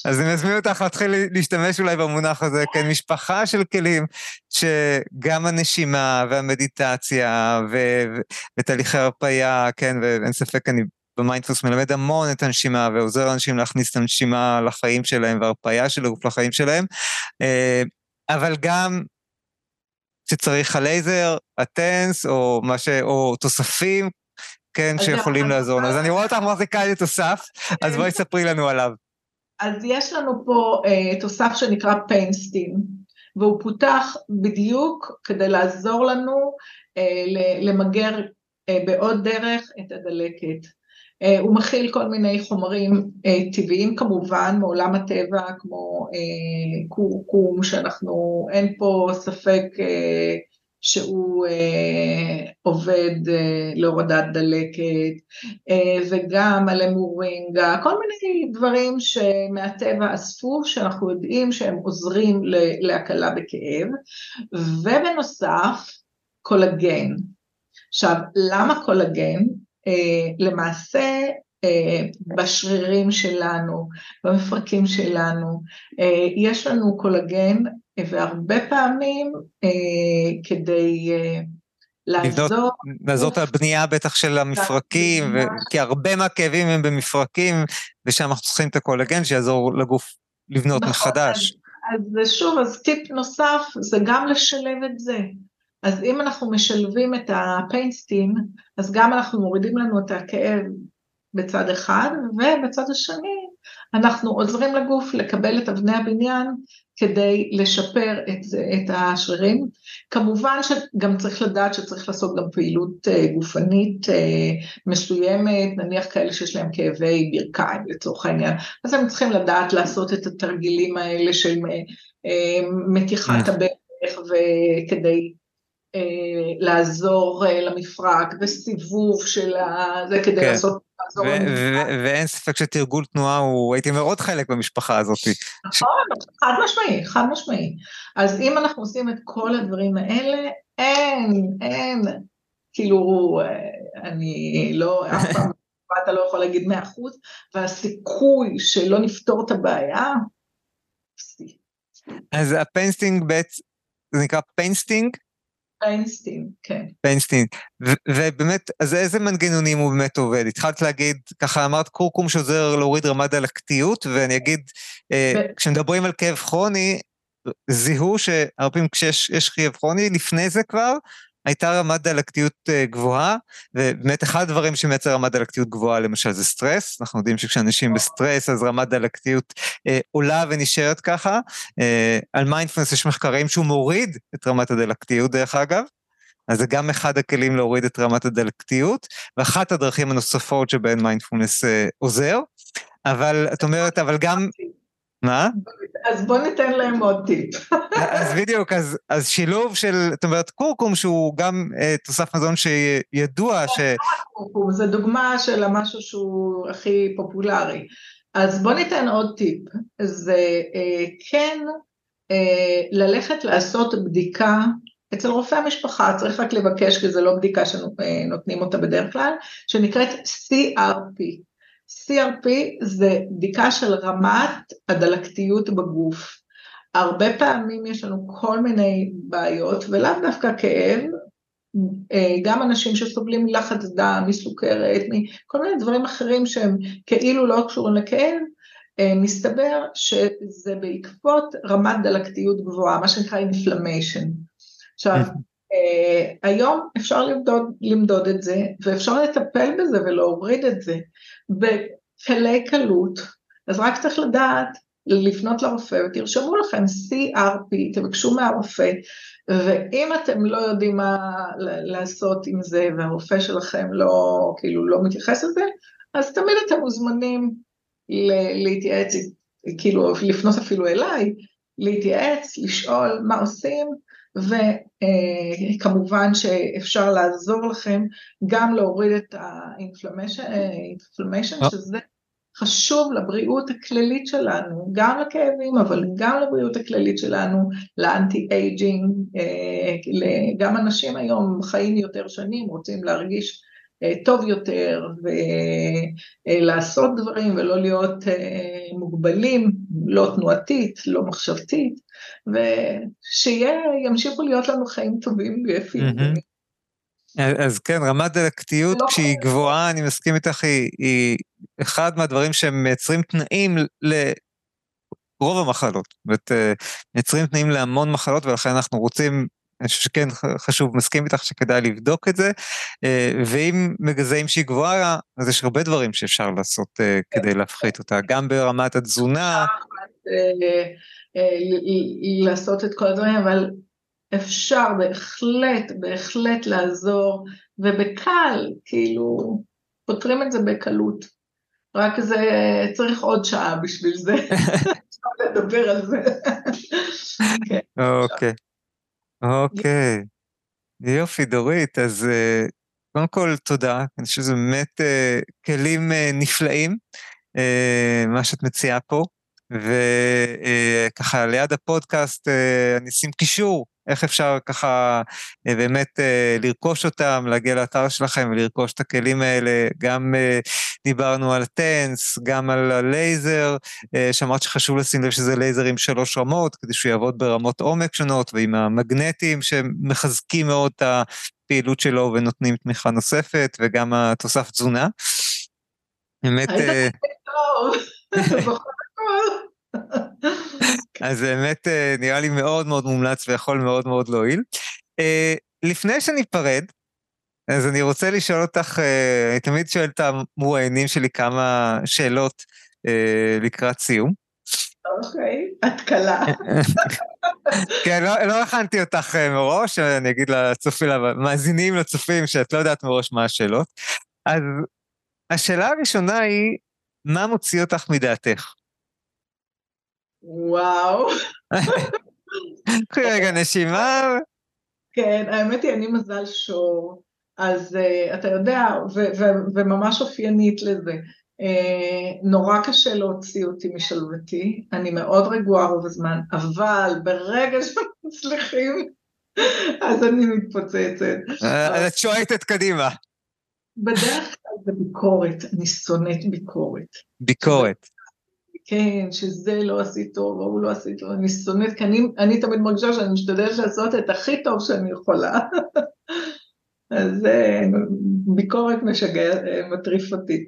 אז אני מזמין אותך להתחיל להשתמש אולי במונח הזה, כן, משפחה של כלים, שגם הנשימה והמדיטציה ותהליכי הרפאיה, כן, ואין ספק, אני במיינדפוס מלמד המון את הנשימה ועוזר לאנשים להכניס את הנשימה לחיים שלהם והרפאיה של הגוף לחיים שלהם, אה, אבל גם שצריך הלייזר, הטנס, או, ש... או תוספים, כן, שיכולים לעזור לנו. אז אני רואה אותך מחזיקה לי תוסף, אז בואי ספרי לנו עליו. אז יש לנו פה אה, תוסף שנקרא פיינסטין, והוא פותח בדיוק כדי לעזור לנו אה, למגר אה, בעוד דרך את הדלקת. אה, הוא מכיל כל מיני חומרים אה, טבעיים כמובן מעולם הטבע, כמו אה, קורקום, שאנחנו, אין פה ספק שהוא עובד להורדת דלקת, וגם על אמורינגה, כל מיני דברים שמהטבע אספו, שאנחנו יודעים שהם עוזרים להקלה בכאב, ובנוסף, קולגן. עכשיו, למה קולגן? אה, למעשה, אה, בשרירים שלנו, במפרקים שלנו, אה, יש לנו קולגן והרבה פעמים כדי לעזור... לעזור את הבנייה בטח של המפרקים, ו... כי הרבה מהכאבים הם במפרקים, ושם אנחנו צריכים את הקולגן שיעזור לגוף לבנות נכון, מחדש. אז, אז שוב, אז טיפ נוסף זה גם לשלב את זה. אז אם אנחנו משלבים את הפיינסטין, אז גם אנחנו מורידים לנו את הכאב בצד אחד, ובצד השני אנחנו עוזרים לגוף לקבל את אבני הבניין כדי לשפר את, את השרירים. כמובן שגם צריך לדעת שצריך לעשות גם פעילות אה, גופנית אה, מסוימת, נניח כאלה שיש להם כאבי ברכיים לצורך העניין, אז הם צריכים לדעת לעשות את התרגילים האלה של אה, מתיחת הברך וכדי לעזור למפרק וסיבוב של זה כדי כן. לעשות ואין ספק שתרגול תנועה הוא, הייתי אומר, עוד חלק במשפחה הזאת. נכון, חד משמעי, חד משמעי. אז אם אנחנו עושים את כל הדברים האלה, אין, אין, כאילו, אה, אני לא, אף פעם אתה לא יכול להגיד 100%, והסיכוי שלא נפתור את הבעיה. אז ה painsting בעצם, זה נקרא painsting? painsting, כן. painsting. ובאמת, אז איזה מנגנונים הוא באמת עובד? התחלת להגיד, ככה אמרת כורכום שעוזר להוריד רמת דלקתיות, ואני אגיד, אה, כשמדברים על כאב כרוני, זיהו שהרבה פעמים כשיש כאב כרוני, לפני זה כבר, הייתה רמת דלקתיות אה, גבוהה, ובאמת אחד הדברים שמייצר רמת דלקתיות גבוהה למשל זה סטרס, אנחנו יודעים שכשאנשים בסטרס אז רמת דלקתיות אה, עולה ונשארת ככה. אה, על מיינדפלנס יש מחקרים שהוא מוריד את רמת הדלקתיות דרך אגב, אז זה גם אחד הכלים להוריד את רמת הדלקתיות, ואחת הדרכים הנוספות שבהן מיינדפולנס אה, עוזר, אבל את אומרת, אבל גם... מה? אז בוא ניתן להם עוד טיפ. אז בדיוק, אז, אז שילוב של, זאת אומרת, קורקום שהוא גם אה, תוסף מזון שידוע ש... קורקום, זה דוגמה של המשהו שהוא הכי פופולרי. אז בוא ניתן עוד טיפ, זה אה, כן אה, ללכת לעשות בדיקה אצל רופא המשפחה, צריך רק לבקש, כי זו לא בדיקה שנותנים אותה בדרך כלל, שנקראת CRP, CRP זה בדיקה של רמת הדלקתיות בגוף. הרבה פעמים יש לנו כל מיני בעיות, ולאו דווקא כאב, אה, גם אנשים שסובלים מלחץ דם, מסוכרת, מכל מיני דברים אחרים שהם כאילו לא קשורים לכאב, אה, מסתבר שזה בעקבות רמת דלקתיות גבוהה, מה שנקרא inflammation. עכשיו, היום אפשר למדוד, למדוד את זה, ואפשר לטפל בזה ולהוריד את זה. בקלי קלות, אז רק צריך לדעת לפנות לרופא ותרשמו לכם CRP, תבקשו מהרופא, ואם אתם לא יודעים מה לעשות עם זה והרופא שלכם לא, כאילו לא מתייחס לזה, אז תמיד אתם מוזמנים להתייעץ, כאילו לפנות אפילו אליי, להתייעץ, לשאול מה עושים, וכמובן שאפשר לעזור לכם גם להוריד את ה inflammation, אה, שזה חשוב לבריאות הכללית שלנו, גם לכאבים, אבל גם לבריאות הכללית שלנו, ל anti-aging, אה, גם אנשים היום חיים יותר שנים, רוצים להרגיש טוב יותר ולעשות דברים ולא להיות אה, מוגבלים, לא תנועתית, לא מחשבתית, ושימשיכו להיות לנו חיים טובים ויפים. אז כן, רמת דלקתיות לא כשהיא גבוהה, אני מסכים איתך, היא, היא אחד מהדברים שמייצרים תנאים לרוב המחלות. זאת אומרת, אה, מייצרים תנאים להמון מחלות, ולכן אנחנו רוצים אני חושב שכן חשוב, מסכים איתך שכדאי לבדוק את זה, אה, ואם מגזעים שהיא גבוהה, אז יש הרבה דברים שאפשר לעשות אה, כדי להפחית אותה, גם ברמת התזונה. לעשות את כל הדברים, אבל אפשר בהחלט, בהחלט לעזור, ובקל, כאילו, פותרים את זה בקלות. רק זה, צריך עוד שעה בשביל זה, אפשר לדבר על זה. כן, אוקיי, אוקיי. יופי, דורית, אז אה, קודם כל תודה, אני חושב שזה באמת אה, כלים אה, נפלאים, מה שאת מציעה פה, וככה ליד הפודקאסט אני אשים קישור איך אפשר ככה אה, באמת אה, לרכוש אותם, להגיע לאתר שלכם ולרכוש את הכלים האלה. גם אה, דיברנו על טנס, גם על הלייזר, שאמרת שחשוב לשים לב שזה לייזר עם שלוש רמות, כדי שהוא יעבוד ברמות עומק שונות, ועם המגנטים שמחזקים מאוד את הפעילות שלו ונותנים תמיכה נוספת, וגם התוסף תזונה. באמת... היית בכל הכל. אז באמת אה, נראה לי מאוד מאוד מומלץ ויכול מאוד מאוד להועיל. אה, לפני שניפרד, אז אני רוצה לשאול אותך, אה, אני תמיד שואל את המרואיינים שלי כמה שאלות לקראת סיום. אוקיי, את קלה. כן, לא, לא הכנתי אותך מראש, אני אגיד לצופים, למאזינים, לצופים, שאת לא יודעת מראש מה השאלות. אז השאלה הראשונה היא, מה מוציא אותך מדעתך? וואו. קחי רגע נשימה. כן, האמת היא, אני מזל שור, אז uh, אתה יודע, וממש אופיינית לזה. Uh, נורא קשה להוציא אותי משלוותי, אני מאוד רגועה רוב הזמן, אבל ברגע שמצליחים, אז אני מתפוצצת. אה, אז את שועטת קדימה. בדרך כלל זה ביקורת, אני שונאת ביקורת. ביקורת. כן, שזה לא עשית טוב, או הוא לא עשית טוב, אני שונאת, כי אני, אני תמיד מרגישה שאני משתדלת לעשות את הכי טוב שאני יכולה. אז ביקורת משגע, מטריף אותי.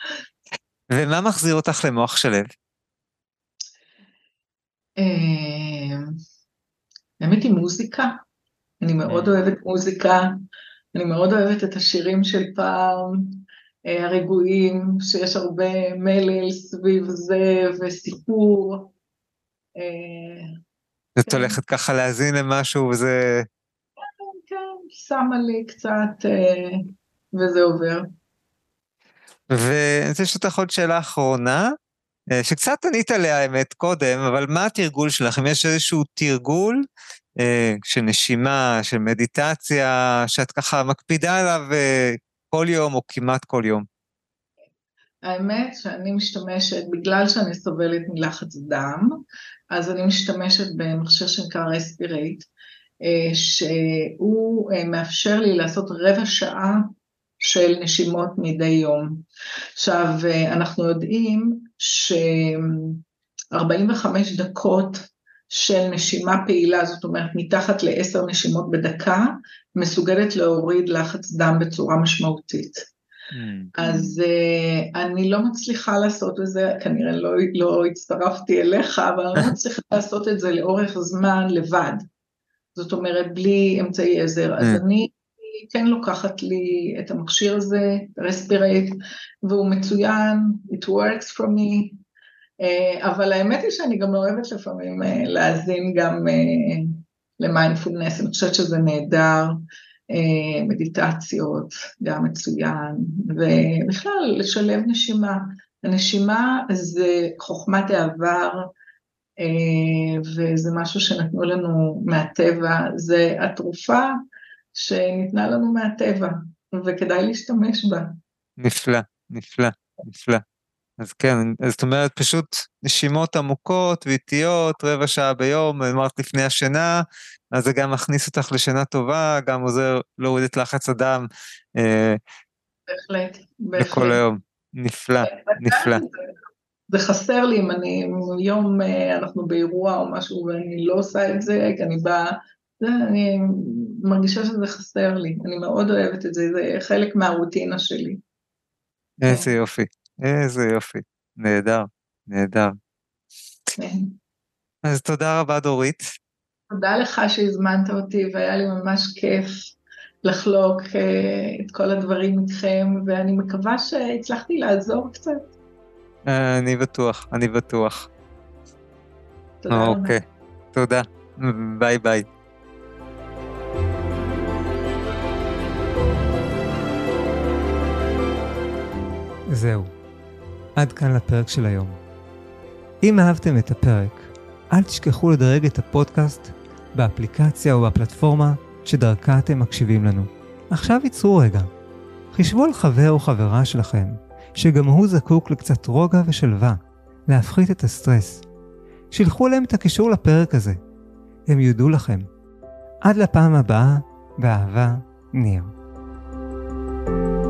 ומה מחזיר אותך למוח שלו? האמת היא מוזיקה. אני מאוד אה. אוהבת מוזיקה, אני מאוד אוהבת את השירים של פעם. אה, הרגועים, שיש הרבה מלל סביב זה וסיפור. אה, את כן. הולכת ככה להאזין למשהו וזה... כן, כן, שמה לי קצת אה, וזה עובר. ואני רוצה לשאול אותך עוד שאלה אחרונה, שקצת ענית עליה האמת קודם, אבל מה התרגול שלך? אם יש איזשהו תרגול של נשימה, של מדיטציה, שאת ככה מקפידה עליו כל יום או כמעט כל יום? האמת שאני משתמשת, בגלל שאני סובלת מלחץ דם, אז אני משתמשת במכשיר שנקרא רספירייט, אה, שהוא אה, מאפשר לי לעשות רבע שעה של נשימות מדי יום. עכשיו, אה, אנחנו יודעים ש-45 דקות של נשימה פעילה, זאת אומרת מתחת לעשר נשימות בדקה, מסוגלת להוריד לחץ דם בצורה משמעותית. Mm. אז uh, אני לא מצליחה לעשות את זה, כנראה לא, לא הצטרפתי אליך, אבל אני לא מצליחה לעשות את זה לאורך זמן לבד. זאת אומרת, בלי אמצעי עזר. אז mm. אני כן לוקחת לי את המכשיר הזה, רספירייט, והוא מצוין, it works for me, אבל האמת היא שאני גם אוהבת לפעמים uh, להאזין גם uh, למיינדפולנס, אני חושבת שזה נהדר. מדיטציות, גם מצוין, ובכלל לשלב נשימה. הנשימה זה חוכמת העבר, אה, וזה משהו שנתנו לנו מהטבע, זה התרופה שניתנה לנו מהטבע, וכדאי להשתמש בה. נפלא, נפלא, נפלא. אז כן, זאת אומרת פשוט נשימות עמוקות ואיטיות, רבע שעה ביום, אמרת לפני השינה, אז זה גם מכניס אותך לשינה טובה, גם עוזר להוריד את לחץ הדם. אה, בהחלט, בהחלט. לכל היום. נפלא, נפלא. זה חסר לי אם אני, יום אה, אנחנו באירוע או משהו ואני לא עושה את זה, כי אני באה, אני מרגישה שזה חסר לי, אני מאוד אוהבת את זה, זה חלק מהרוטינה שלי. איזה יופי, איזה יופי, נהדר, נהדר. כן. אז תודה רבה דורית. תודה לך שהזמנת אותי והיה לי ממש כיף לחלוק אה, את כל הדברים איתכם, ואני מקווה שהצלחתי לעזור קצת. אני בטוח, אני בטוח. תודה רבה. אוקיי, תודה. ביי ביי. זהו, עד כאן לפרק של היום. אם אהבתם את הפרק, אל תשכחו לדרג את הפודקאסט באפליקציה או בפלטפורמה שדרכה אתם מקשיבים לנו. עכשיו ייצרו רגע. חישבו על חבר או חברה שלכם, שגם הוא זקוק לקצת רוגע ושלווה, להפחית את הסטרס. שילחו להם את הקישור לפרק הזה. הם יודו לכם. עד לפעם הבאה, באהבה, ניר. thank you